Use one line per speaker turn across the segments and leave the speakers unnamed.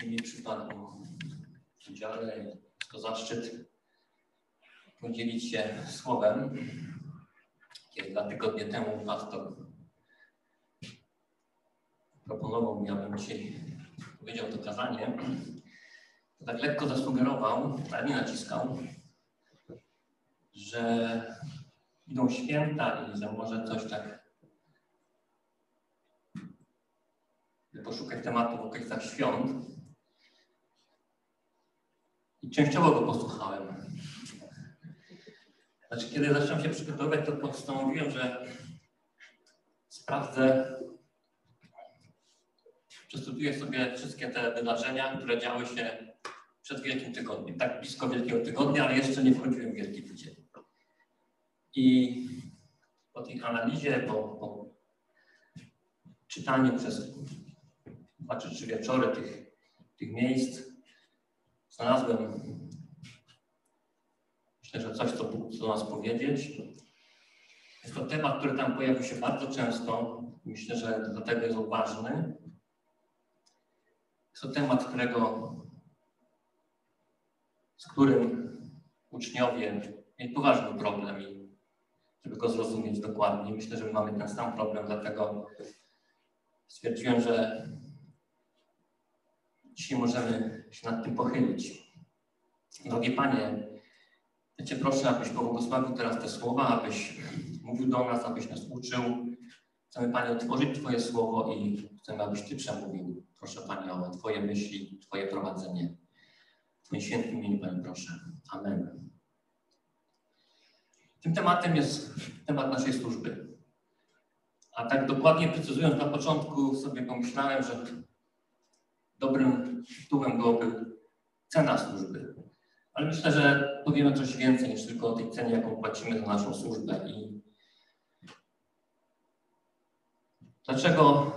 Dzisiaj mi przypadło w udziale. To zaszczyt podzielić się słowem. Kiedy dwa tygodnie temu pastor proponował mi, abym dzisiaj powiedział to kazanie, to tak lekko zasugerował, ale nie naciskał, że idą święta i że może coś tak poszukać tematu w okolicach świąt. I częściowo go posłuchałem. Znaczy, kiedy zacząłem się przygotowywać, to postanowiłem, że sprawdzę, przestudiuję sobie wszystkie te wydarzenia, które działy się przed Wielkim Tygodniem. Tak blisko Wielkiego Tygodnia, ale jeszcze nie wchodziłem w Wielki Tydzień. I po tej analizie, po, po czytaniu przez dwa czy trzy wieczory tych, tych miejsc, znalazłem myślę, że coś, co Bóg do nas powiedzieć. Jest to temat, który tam pojawił się bardzo często. Myślę, że dlatego jest on ważny. Jest to temat, którego, z którym uczniowie mieli poważny problem i żeby go zrozumieć dokładnie. Myślę, że my mamy ten sam problem, dlatego stwierdziłem, że dzisiaj możemy się nad tym pochylić. Drogie Panie, ja Cię proszę, abyś pobłogosławił teraz te słowa, abyś mówił do nas, abyś nas uczył. Chcemy, Panie, otworzyć Twoje słowo i chcemy, abyś Ty przemówił. Proszę, Panie, o Twoje myśli, Twoje prowadzenie. W Twoim świętym imieniu, Panie, proszę. Amen. Tym tematem jest temat naszej służby. A tak dokładnie precyzując, na początku sobie pomyślałem, że dobrym tytułem byłoby cena służby. Ale myślę, że powiemy coś więcej niż tylko o tej cenie, jaką płacimy za naszą służbę. I dlaczego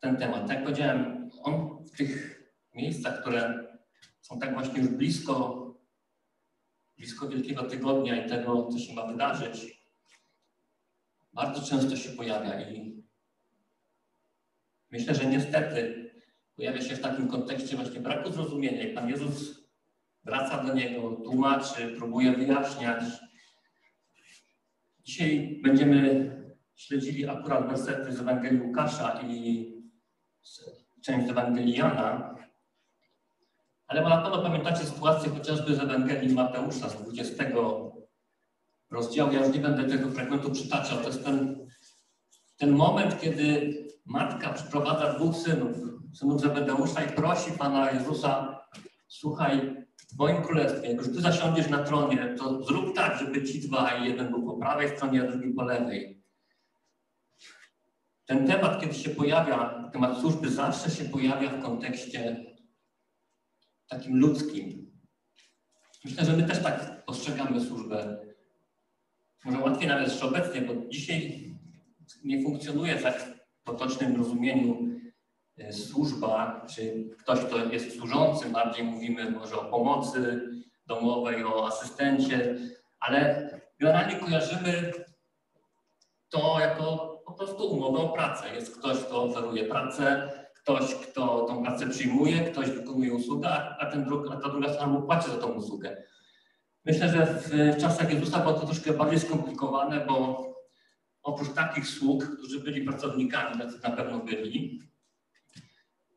ten temat? Tak jak powiedziałem, on w tych miejscach, które są tak właśnie już blisko, blisko Wielkiego Tygodnia i tego, co się ma wydarzyć, bardzo często się pojawia i myślę, że niestety pojawia się w takim kontekście właśnie braku zrozumienia i Pan Jezus wraca do niego, tłumaczy, próbuje wyjaśniać. Dzisiaj będziemy śledzili akurat wersety z Ewangelii Łukasza i część z Ewangelii Jana, ale na pewno pamiętacie sytuację chociażby z Ewangelii Mateusza z 20 rozdziału. Ja już nie będę tego fragmentu przytaczał. To jest ten, ten moment, kiedy matka przyprowadza dwóch synów, synów Zebedeusza i prosi Pana Jezusa, słuchaj, w moim królestwie, jak już Ty zasiądziesz na tronie, to zrób tak, żeby ci dwaj, jeden był po prawej stronie, a drugi po lewej. Ten temat, kiedy się pojawia, temat służby zawsze się pojawia w kontekście takim ludzkim. Myślę, że my też tak postrzegamy służbę. Może łatwiej nawet jeszcze obecnie, bo dzisiaj nie funkcjonuje tak potocznym rozumieniu e, służba, czy ktoś, kto jest służącym, bardziej mówimy może o pomocy domowej, o asystencie, ale generalnie kojarzymy to jako po prostu umowę o pracę. Jest ktoś, kto oferuje pracę, ktoś, kto tą pracę przyjmuje, ktoś wykonuje usługę, a, ten drug, a ta druga strona mu płaci za tą usługę. Myślę, że w, czasach Jezusa było to troszkę bardziej skomplikowane, bo oprócz takich sług, którzy byli pracownikami, tacy na pewno byli,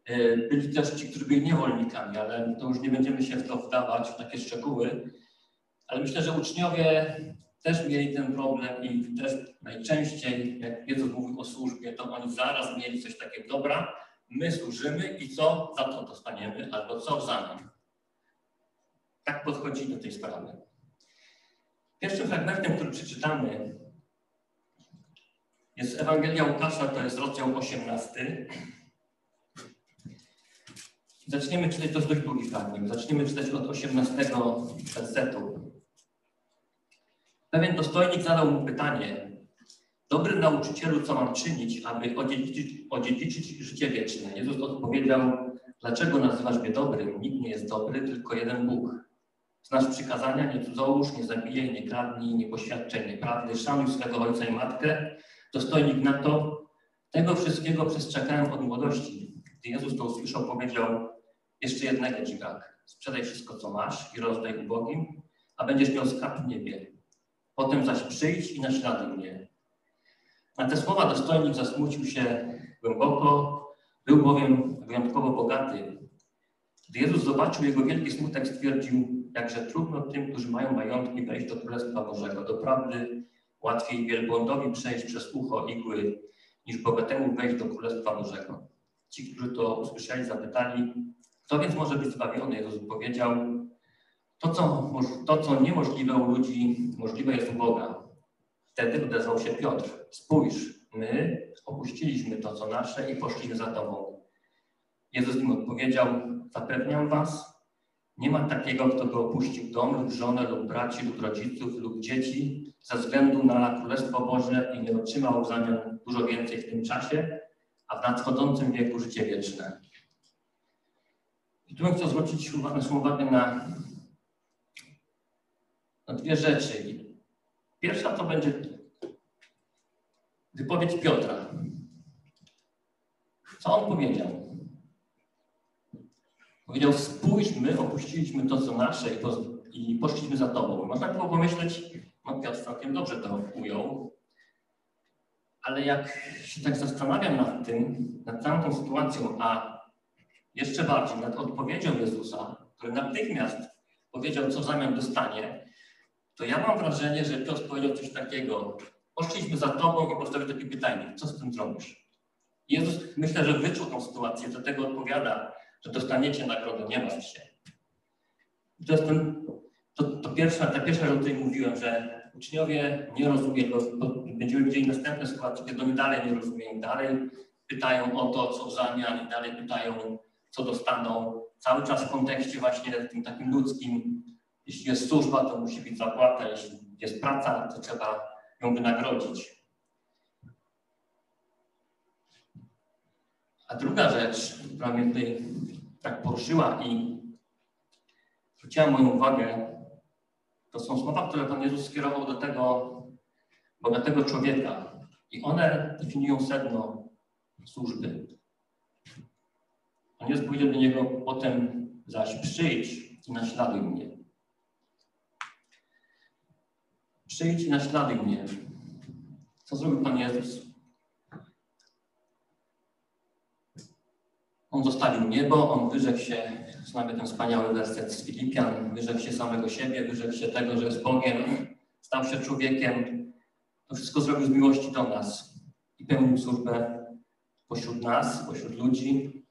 e, byli też ci, którzy byli niewolnikami, ale to już nie będziemy się w to wdawać, w takie szczegóły. Ale myślę, że uczniowie też mieli ten problem i też najczęściej, jak Jezus mówił o służbie, to oni zaraz mieli coś takiego, dobra, my służymy i co za to dostaniemy, albo co w zamian. Tak podchodzi do tej sprawy. Pierwszym fragmentem, który przeczytamy, jest Ewangelia Łukasza, to jest rozdział 18. Zaczniemy czytać, to jest dość długi fragment, zaczniemy czytać od 18 wersetu. Pewien dostojnik zadał mu pytanie, Dobry nauczycielu, co mam czynić, aby odziedziczyć, odziedziczyć życie wieczne? Jezus odpowiedział, dlaczego nazywasz mnie dobrym? Nikt nie jest dobry, tylko jeden Bóg. Znasz przykazania, nie cudzołóż, nie zabijaj, nie kradnij, nie poświadczaj nieprawdy, szanuj swego ojca i matkę. Dostojnik na to, tego wszystkiego przestrzegałem od młodości. Gdy Jezus to usłyszał, powiedział, jeszcze jednego ci brak. Sprzedaj wszystko, co masz i rozdaj ubogim, a będziesz miał skarb w niebie. Potem zaś przyjdź i naśladuj mnie. Na te słowa dostojnik zasmucił się głęboko, był bowiem wyjątkowo bogaty. Gdy Jezus zobaczył jego wielki smutek, stwierdził, jakże trudno tym, którzy mają majątki, wejść do Królestwa Bożego. Doprawdy łatwiej wielbłądowi przejść przez ucho igły, niż bogatemu wejść do Królestwa Bożego. Ci, którzy to usłyszeli, zapytali, kto więc może być zbawiony? Jezus powiedział, to co, to, co niemożliwe u ludzi, możliwe jest u Boga. Wtedy odezwał się Piotr. Spójrz, my opuściliśmy to, co nasze i poszliśmy za Tobą. Jezus im odpowiedział, zapewniam Was, nie ma takiego, kto by opuścił dom lub żonę lub braci lub rodziców lub dzieci ze względu na Królestwo Boże i nie otrzymał w zamian dużo więcej w tym czasie, a w nadchodzącym wieku życie wieczne. I tu bym chciał zwrócić uwagę, na, na dwie rzeczy. Pierwsza to będzie wypowiedź Piotra. Co on powiedział? Powiedział, spójrz, my opuściliśmy to, co nasze i, poszliśmy za Tobą. Można było pomyśleć, no Piotr całkiem dobrze to ujął, ale jak się tak zastanawiam nad tym, nad całą tą sytuacją, a jeszcze bardziej nad odpowiedzią Jezusa, który natychmiast powiedział, co w zamian dostanie, to ja mam wrażenie, że Piotr powiedział coś takiego, poszliśmy za Tobą i postawił takie pytanie, co z tym zrobisz? Jezus myślę, że wyczuł tą sytuację, do tego odpowiada, że dostaniecie nagrodę, nie martw się. I to jest ten, to, to pierwsza, ta pierwsza o której mówiłem, że uczniowie nie rozumieją, będziemy widzieli następne sytuacje, kiedy oni dalej nie rozumieją, dalej pytają o to, co w zamian dalej pytają, co dostaną. Cały czas w kontekście właśnie tym takim ludzkim, jeśli jest służba, to musi być zapłata, jeśli jest praca, to trzeba ją wynagrodzić. A druga rzecz, która mnie tutaj tak poruszyła i zwróciła moją uwagę, to są słowa, które Pan Jezus skierował do tego bogatego człowieka. I one definiują sedno służby. On jest powiedział do niego, potem zaś przyjdź i naśladuj mnie. Przyjdź i naśladuj mnie. Co zrobił Pan Jezus? On zostawił niebo, on wyrzekł się, znamy ten wspaniały werset z Filipian, wyrzekł się samego siebie, wyrzekł się tego, że jest Bogiem, stał się człowiekiem. To wszystko zrobił z miłości do nas i pełnił służbę pośród nas, pośród ludzi.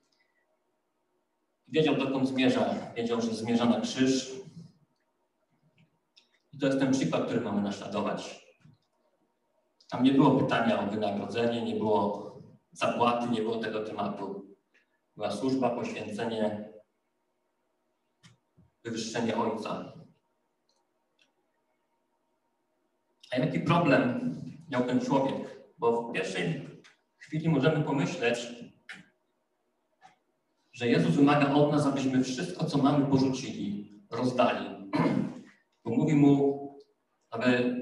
Wiedział, dokąd zmierza. Wiedział, że zmierza na krzyż. I to jest ten przykład, który mamy naśladować. Tam nie było pytania o wynagrodzenie, nie było zapłaty, nie było tego tematu była służba, poświęcenie, wywyższenie Ojca. A jaki problem miał ten człowiek? Bo w pierwszej chwili możemy pomyśleć, że Jezus wymaga od nas, abyśmy wszystko, co mamy, porzucili, rozdali. Bo mówi mu, aby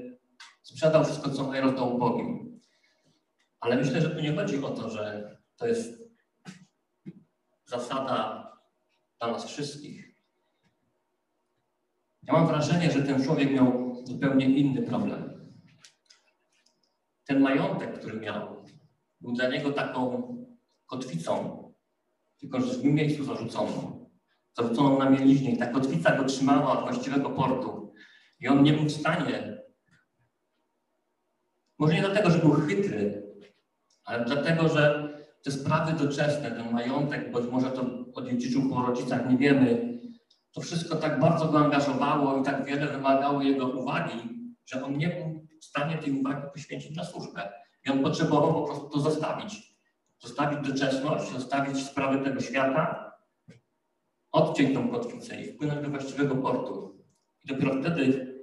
sprzedał wszystko, co ma i rozdał. Ale myślę, że tu nie chodzi o to, że to jest zasada dla nas wszystkich. Ja mam wrażenie, że ten człowiek miał zupełnie inny problem. Ten majątek, który miał, był dla niego taką kotwicą, tylko że w miejscu zarzuconą. Zarzuconą na mieliźnie. I ta kotwica go trzymała od właściwego portu. I on nie był w stanie, może nie dlatego, że był chytry, ale dlatego, że te sprawy doczesne, ten majątek, być może to odziedziczył po rodzicach, nie wiemy, to wszystko tak bardzo go angażowało i tak wiele wymagało jego uwagi, że on nie był w stanie tej uwagi poświęcić na służbę. I on potrzebował po prostu to zostawić. Zostawić doczesność, zostawić sprawy tego świata, odciąć tą kotwicę i wpłynąć do właściwego portu. I dopiero wtedy,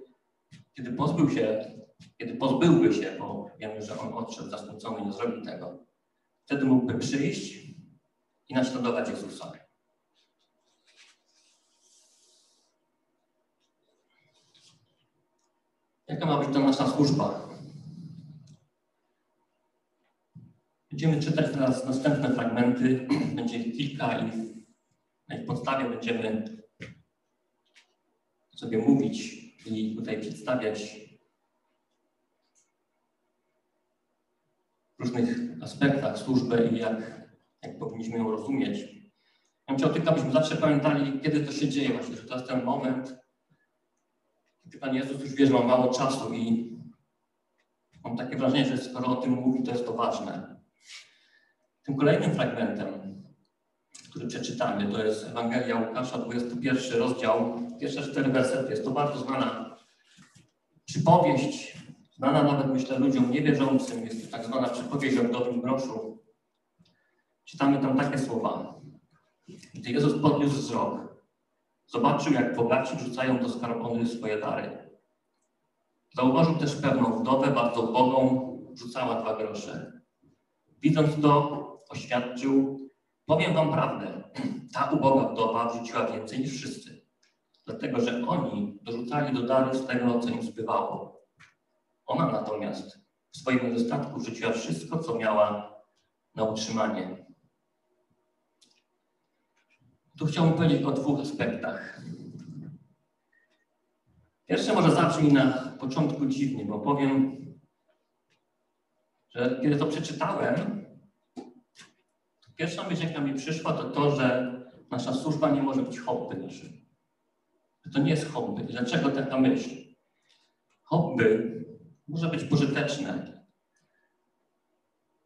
kiedy pozbył się, kiedy pozbyłby się, bo wiemy, że on odszedł zasmucony nie zrobił tego, Wtedy mógłby przyjść i naśladować Jezusa. Jaka ma być to nasza służba? Będziemy czytać teraz następne fragmenty. Będzie ich kilka i na ich podstawie będziemy sobie mówić i tutaj przedstawiać w różnych aspektach służbę i jak, jak powinniśmy ją rozumieć. Ja bym chciał tylko, abyśmy zawsze pamiętali, kiedy to się dzieje właśnie, że to jest ten moment, kiedy Pan Jezus już wie, że ma mało czasu i mam takie wrażenie, że skoro o tym mówi, to jest to ważne. Tym kolejnym fragmentem, który przeczytamy, to jest Ewangelia Łukasza, 21 rozdział, pierwsze cztery wersety. Jest to bardzo znana przypowieść, znana nawet myślę ludziom niewierzącym. Jest to tak zwana przypowieść o wdowym groszu. Czytamy tam takie słowa. Gdy Jezus podniósł wzrok, zobaczył, jak bogaci rzucają do skarbony swoje dary. Zauważył też pewną wdowę, bardzo ubogą, rzucała dwa grosze. Widząc to, oświadczył, powiem wam prawdę, ta uboga wdowa wrzuciła więcej niż wszyscy, dlatego że oni dorzucali do daru z tego, co im zbywało. Ona natomiast w swoim niedostatku wrzuciła wszystko, co miała na utrzymanie. Tu chciałbym powiedzieć o dwóch aspektach. Pierwsze może zabrzmi na początku dziwnie, bo powiem, że kiedy to przeczytałem, to pierwsza myśl, jaka mi przyszła, to to, że nasza służba nie może być hobby naszym. To nie jest hobby. Dlaczego taka myśl? Hobby może być pożyteczne.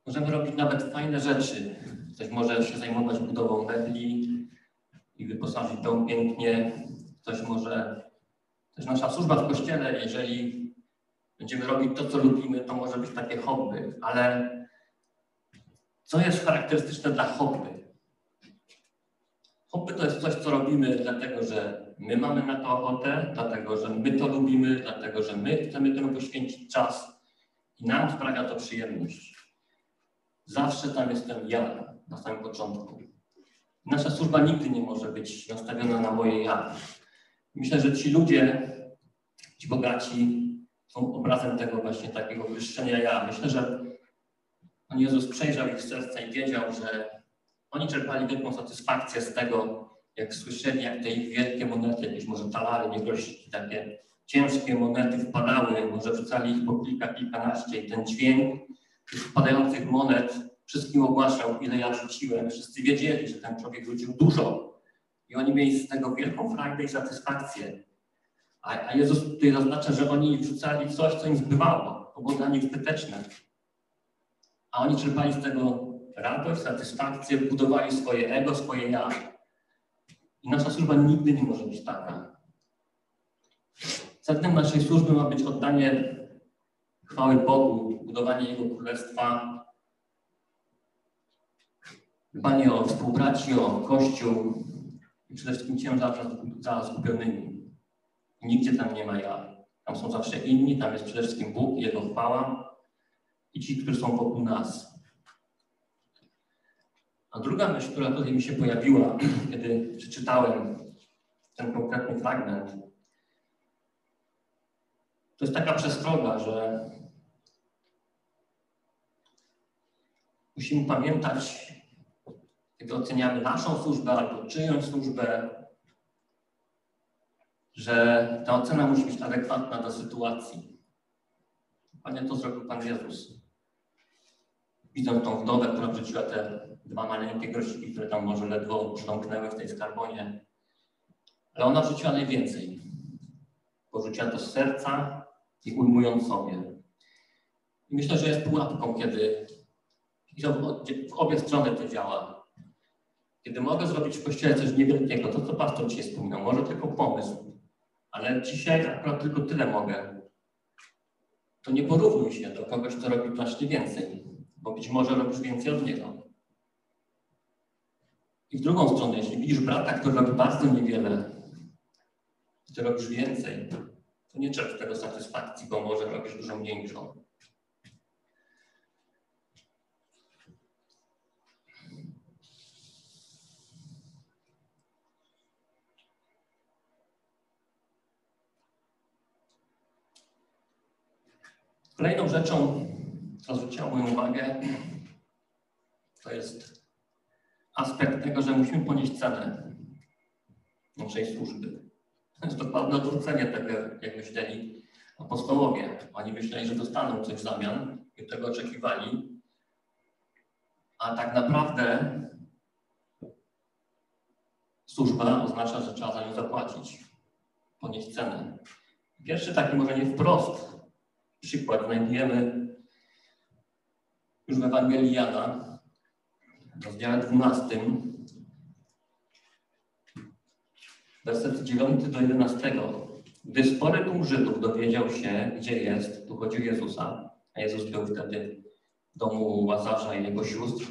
Możemy robić nawet fajne rzeczy. Ktoś może się zajmować budową mebli i wyposażyć dom pięknie. Ktoś może też nasza służba w kościele, jeżeli będziemy robić to, co lubimy, to może być takie hobby, ale co jest charakterystyczne dla hobby? Hobby to jest coś, co robimy dlatego, że my mamy na to ochotę, dlatego, że my to lubimy, dlatego, że my chcemy temu poświęcić czas i nam sprawia to przyjemność. Zawsze tam jestem ja na samym początku. Nasza służba nigdy nie może być nastawiona na moje ja. Myślę, że ci ludzie, ci bogaci są obrazem tego właśnie takiego wyższenia ja. Myślę, że Pan Jezus przejrzał ich serca i wiedział, że oni czerpali wielką satysfakcję z tego, jak słyszeli, jak te ich wielkie monety, jakieś może talary, niegroźki, takie ciężkie monety wpadały, może wrzucali ich po kilka, kilkanaście i ten dźwięk tych wpadających monet wszystkim ogłaszał, ile ja rzuciłem. Wszyscy wiedzieli, że ten człowiek rzucił dużo i oni mieli z tego wielką frajdę i satysfakcję. A, a Jezus tutaj zaznacza, że oni wrzucali coś, co im zbywało. To było dla nich zbyteczne. A oni czerpali z tego radość, satysfakcję, budowali swoje ego, swoje ja. I nasza służba nigdy nie może być taka. Celem naszej służby ma być oddanie chwały Bogu, budowanie Jego Królestwa, dbanie o współbraci, o Kościół i przede wszystkim ciężar za zgubionymi. Nigdzie tam nie ma ja. Tam są zawsze inni, tam jest przede wszystkim Bóg, Jego chwała i ci, którzy są wokół nas. A druga myśl, która tutaj mi się pojawiła, kiedy przeczytałem ten konkretny fragment, to jest taka przestroga, że musimy pamiętać, kiedy oceniamy naszą służbę albo czyjąś służbę, że ta ocena musi być adekwatna do sytuacji. Panie, to zrobił Pan Jezus. Widząc tą wdowę, która wrzuciła te dwa maleńkie grosiki, które tam może ledwo brzdąknęły w tej skarbonie. Ale ona wrzuciła najwięcej. Porzuciła to z serca i ujmując sobie. I myślę, że jest pułapką, kiedy w obie strony to działa. Kiedy mogę zrobić w kościele coś niewielkiego, to co pastor dzisiaj wspominał, może tylko pomysł, ale dzisiaj akurat tylko tyle mogę, to nie porównuj się do kogoś, kto robi znacznie więcej, bo być może robisz więcej od niego. I w drugą stronę, jeśli widzisz brata, który robi bardzo niewiele, ty robisz więcej, to nie czerp tego satysfakcji, bo może robisz dużo mniejszą. Kolejną rzeczą, co zwróciła moją uwagę, to jest aspekt tego, że musimy ponieść cenę naszej służby. To jest dokładne odwrócenie tego, jak myśleli apostołowie. Oni myśleli, że dostaną coś w zamian i tego oczekiwali, a tak naprawdę służba oznacza, że trzeba za nią zapłacić, ponieść cenę. Pierwszy taki może nie wprost przykład znajdujemy już w Ewangelii Jana, w rozdziale 12, werset 9 do 11. Gdy spory tłum Żydów dowiedział się, gdzie jest, tu chodzi o Jezusa, a Jezus był wtedy w domu Łazarza i jego sióstr,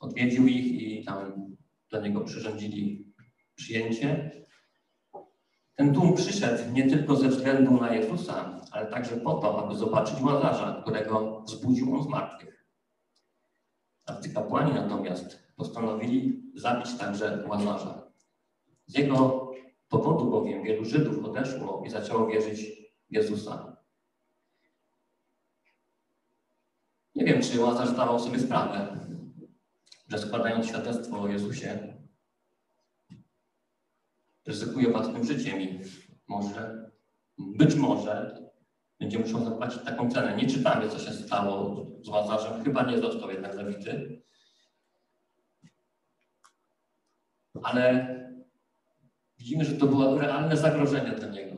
odwiedził ich i tam do niego przyrządzili przyjęcie. Ten tłum przyszedł nie tylko ze względu na Jezusa, ale także po to, aby zobaczyć Łazarza, którego wzbudził on z martwych. Arcykapłani natomiast postanowili zabić także Łazarza. Z jego powodu bowiem wielu Żydów odeszło i zaczęło wierzyć w Jezusa. Nie wiem, czy Łazarz zdawał sobie sprawę, że składając świadectwo o Jezusie, ryzykuje własnym życiem i może, być może, będzie musiał zapłacić taką cenę. Nie czytamy, co się stało z Łazarzem. Chyba nie został jednak zabity. Ale widzimy, że to było realne zagrożenie dla niego.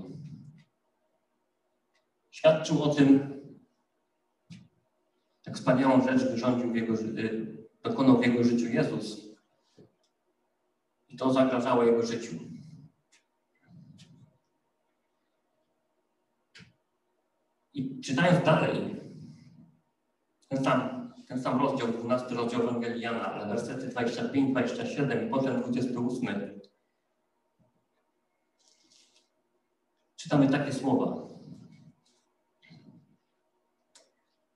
Świadczył o tym, jak wspaniałą rzecz wyrządził w jego, y, dokonał w jego życiu Jezus. I to zagrażało jego życiu. I czytając dalej, ten sam, ten sam rozdział, 12 rozdział Ewangelii Jana, wersety 25, 27 i potem 28, czytamy takie słowa.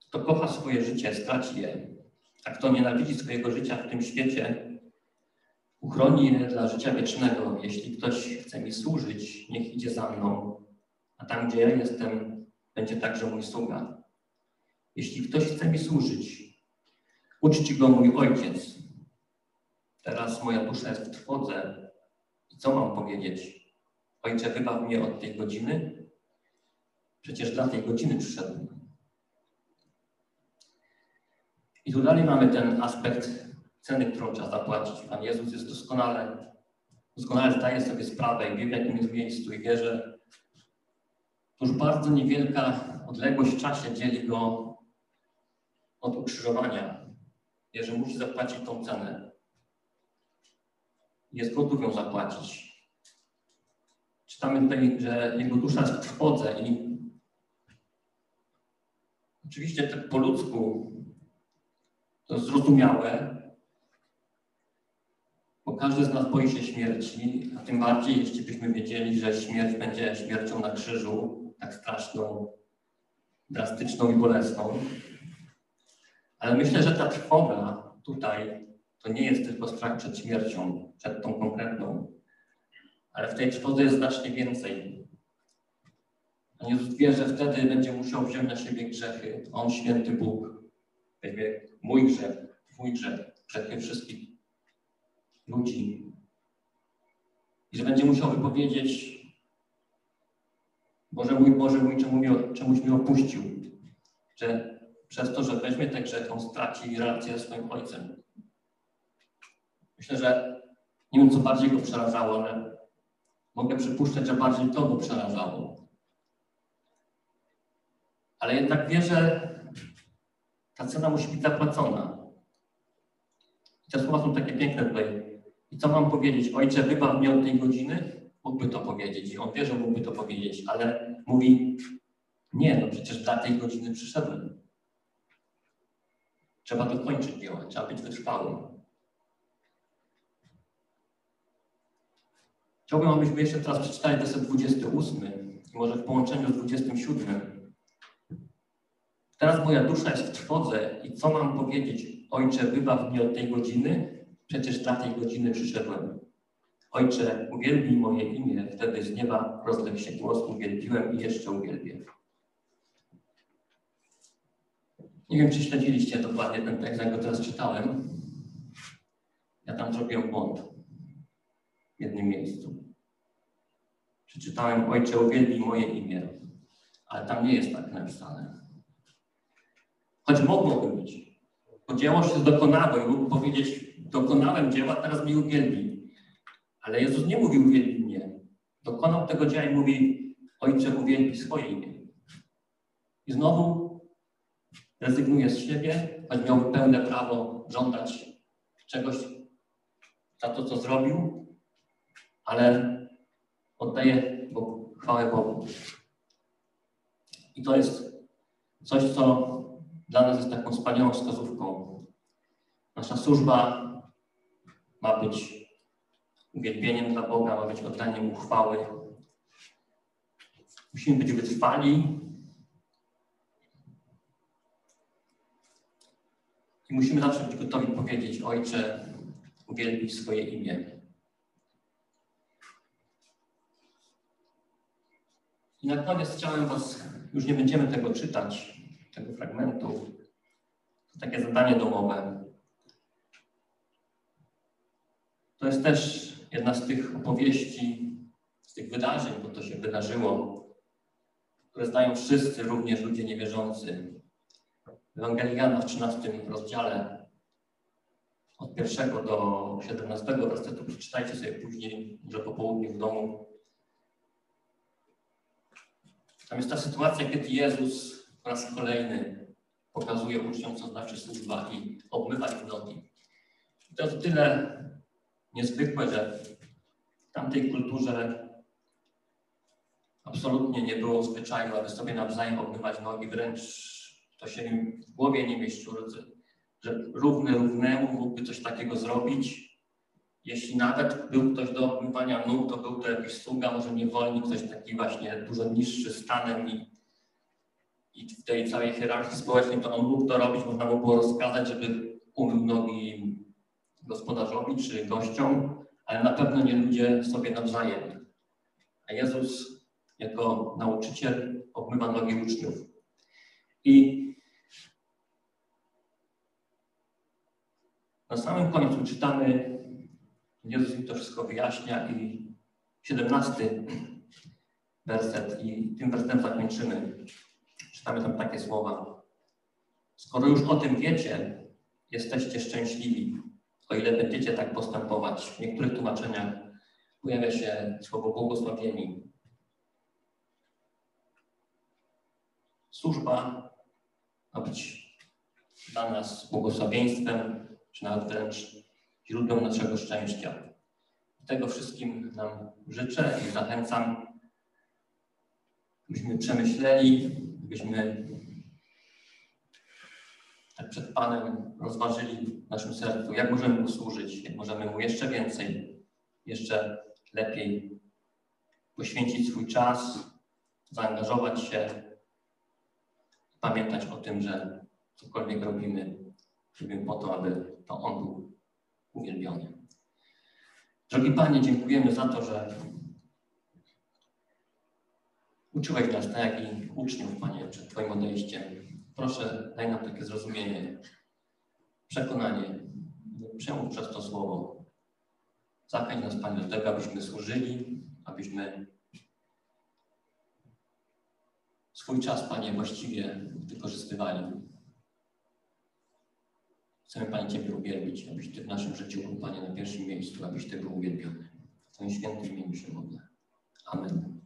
Kto kocha swoje życie, straci je, a kto nienawidzi swojego życia w tym świecie, uchroni je dla życia wiecznego. Jeśli ktoś chce mi służyć, niech idzie za mną, a tam, gdzie ja jestem, będzie także mój sługa. Jeśli ktoś chce mi służyć, uczci go mój ojciec. Teraz moja dusza jest w trwodze. I co mam powiedzieć? Ojcze, wybaw mnie od tej godziny? Przecież dla tej godziny przyszedłem. I tu dalej mamy ten aspekt ceny, którą trzeba zapłacić. Pan Jezus jest doskonale, doskonale zdaje sobie sprawę i wie, w jakim jest miejscu i wie, że już bardzo niewielka odległość w czasie dzieli go od ukrzyżowania. Jeżeli musi zapłacić tą cenę. Jest gotów ją zapłacić. Czytamy tutaj, że jego dusza jest w trwodze i oczywiście tak po ludzku to jest zrozumiałe, bo każdy z nas boi się śmierci, a tym bardziej, jeśli byśmy wiedzieli, że śmierć będzie śmiercią na krzyżu, tak straszną, drastyczną i bolesną. Ale myślę, że ta trwoga tutaj to nie jest tylko strach przed śmiercią, przed tą konkretną, ale w tej trwodze jest znacznie więcej. Pan Jezus wie, że wtedy będzie musiał wziąć na siebie grzechy. On, święty Bóg, weźmie mój grzech, twój grzech, grzechy wszystkich ludzi. I że będzie musiał wypowiedzieć Boże mój, Boże mój, czemu mnie, czemuś mnie opuścił? Że przez to, że weźmie te grzechy, on straci relację ze swoim ojcem. Myślę, że nie wiem, co bardziej go przerażało, ale mogę przypuszczać, że bardziej to go przerażało. Ale jednak wie, że ta cena musi być zapłacona. I te słowa są takie piękne tutaj. I co mam powiedzieć? Ojcze, wybaw mnie od tej godziny? Mógłby to powiedzieć i on wie, że mógłby to powiedzieć, ale mówi, nie, no przecież dla tej godziny przyszedłem. Trzeba dokończyć dzieło, trzeba być wytrwałym. Chciałbym, abyśmy jeszcze teraz przeczytali werset 28 i może w połączeniu z 27. Teraz moja dusza jest w trwodze i co mam powiedzieć? Ojcze, wybaw mnie od tej godziny, przecież dla tej godziny przyszedłem. Ojcze, uwielbij moje imię, wtedy z nieba rozległ się głos, uwielbiłem i jeszcze uwielbię. Nie wiem, czy śledziliście dokładnie ten tekst, jak go teraz czytałem. tam zrobiłem błąd w jednym miejscu. Przeczytałem Ojcze, uwielbi moje imię, ale tam nie jest tak napisane. Choć mogłoby być. Bo dzieło się dokonało i mógł powiedzieć, dokonałem dzieła, teraz mi uwielbi. Ale Jezus nie mówił uwielbi mnie. Dokonał tego dzieła i mówi, Ojcze uwielbi swoje imię. I znowu rezygnuje z siebie, choć miał pełne prawo żądać czegoś za to, co zrobił, ale oddaje Bogu, chwałę Bogu. I to jest coś, co dla nas jest taką wspaniałą wskazówką. Nasza służba ma być uwielbieniem dla Boga, ma być oddaniem uchwały. Musimy być wytrwali. I musimy zawsze być gotowi powiedzieć, Ojcze, uwielbi swoje imię. I na koniec chciałem Was, już nie będziemy tego czytać, tego fragmentu, to takie zadanie domowe. To jest też jedna z tych opowieści, z tych wydarzeń, bo to się wydarzyło, które znają wszyscy, również ludzie niewierzący. W Ewangelii Jana w 13 rozdziale od pierwszego do 17 wersetu przeczytajcie sobie później, może po południu w domu. Tam jest ta sytuacja, kiedy Jezus po raz kolejny pokazuje uczniom, co znaczy służba i obmywa ich nogi. I to tyle niezwykłe, że w tamtej kulturze absolutnie nie było zwyczaju, aby sobie nawzajem obmywać nogi, wręcz to się im w głowie nie mieściło, że równy równemu mógłby coś takiego zrobić. Jeśli nawet był ktoś do obmywania nóg, to był to jakiś sługa, może niewolnik, ktoś taki właśnie dużo niższy stanem i, i w tej całej hierarchii społecznej to on mógł to robić, można mu było rozkazać, żeby umył nogi gospodarzowi czy gościom, ale na pewno nie ludzie sobie nawzajem. A Jezus jako nauczyciel obmywa nogi uczniów. I na samym końcu czytamy, Jezus im to wszystko wyjaśnia i 17 werset i tym wersetem zakończymy. Czytamy tam takie słowa. Skoro już o tym wiecie, jesteście szczęśliwi, o ile będziecie tak postępować. W niektórych tłumaczeniach pojawia się słowo błogosławieni. Służba ma być dla nas błogosławieństwem, czy nawet wręcz źródłem naszego szczęścia. Tego wszystkim nam życzę i zachęcam, byśmy przemyśleli, byśmy przed Panem rozważyli w naszym sercu, jak możemy Mu służyć, jak możemy Mu jeszcze więcej, jeszcze lepiej poświęcić swój czas, zaangażować się, pamiętać o tym, że cokolwiek robimy, robimy po to, aby to On był uwielbiony. Drogi Panie, dziękujemy za to, że uczyłeś nas, tak jak i uczniów, Panie, przed Twoim odejściem. Proszę, daj nam takie zrozumienie, przekonanie, przemów przez to słowo. Zachęć nas, Panie, do tego, abyśmy służyli, abyśmy swój czas, Panie, właściwie wykorzystywali. Chcemy, Panie, Ciebie uwielbić, abyś Ty w naszym życiu był, Panie, na pierwszym miejscu, abyś Ty był uwielbiony. W Twoim świętym imieniu się modlę. Amen.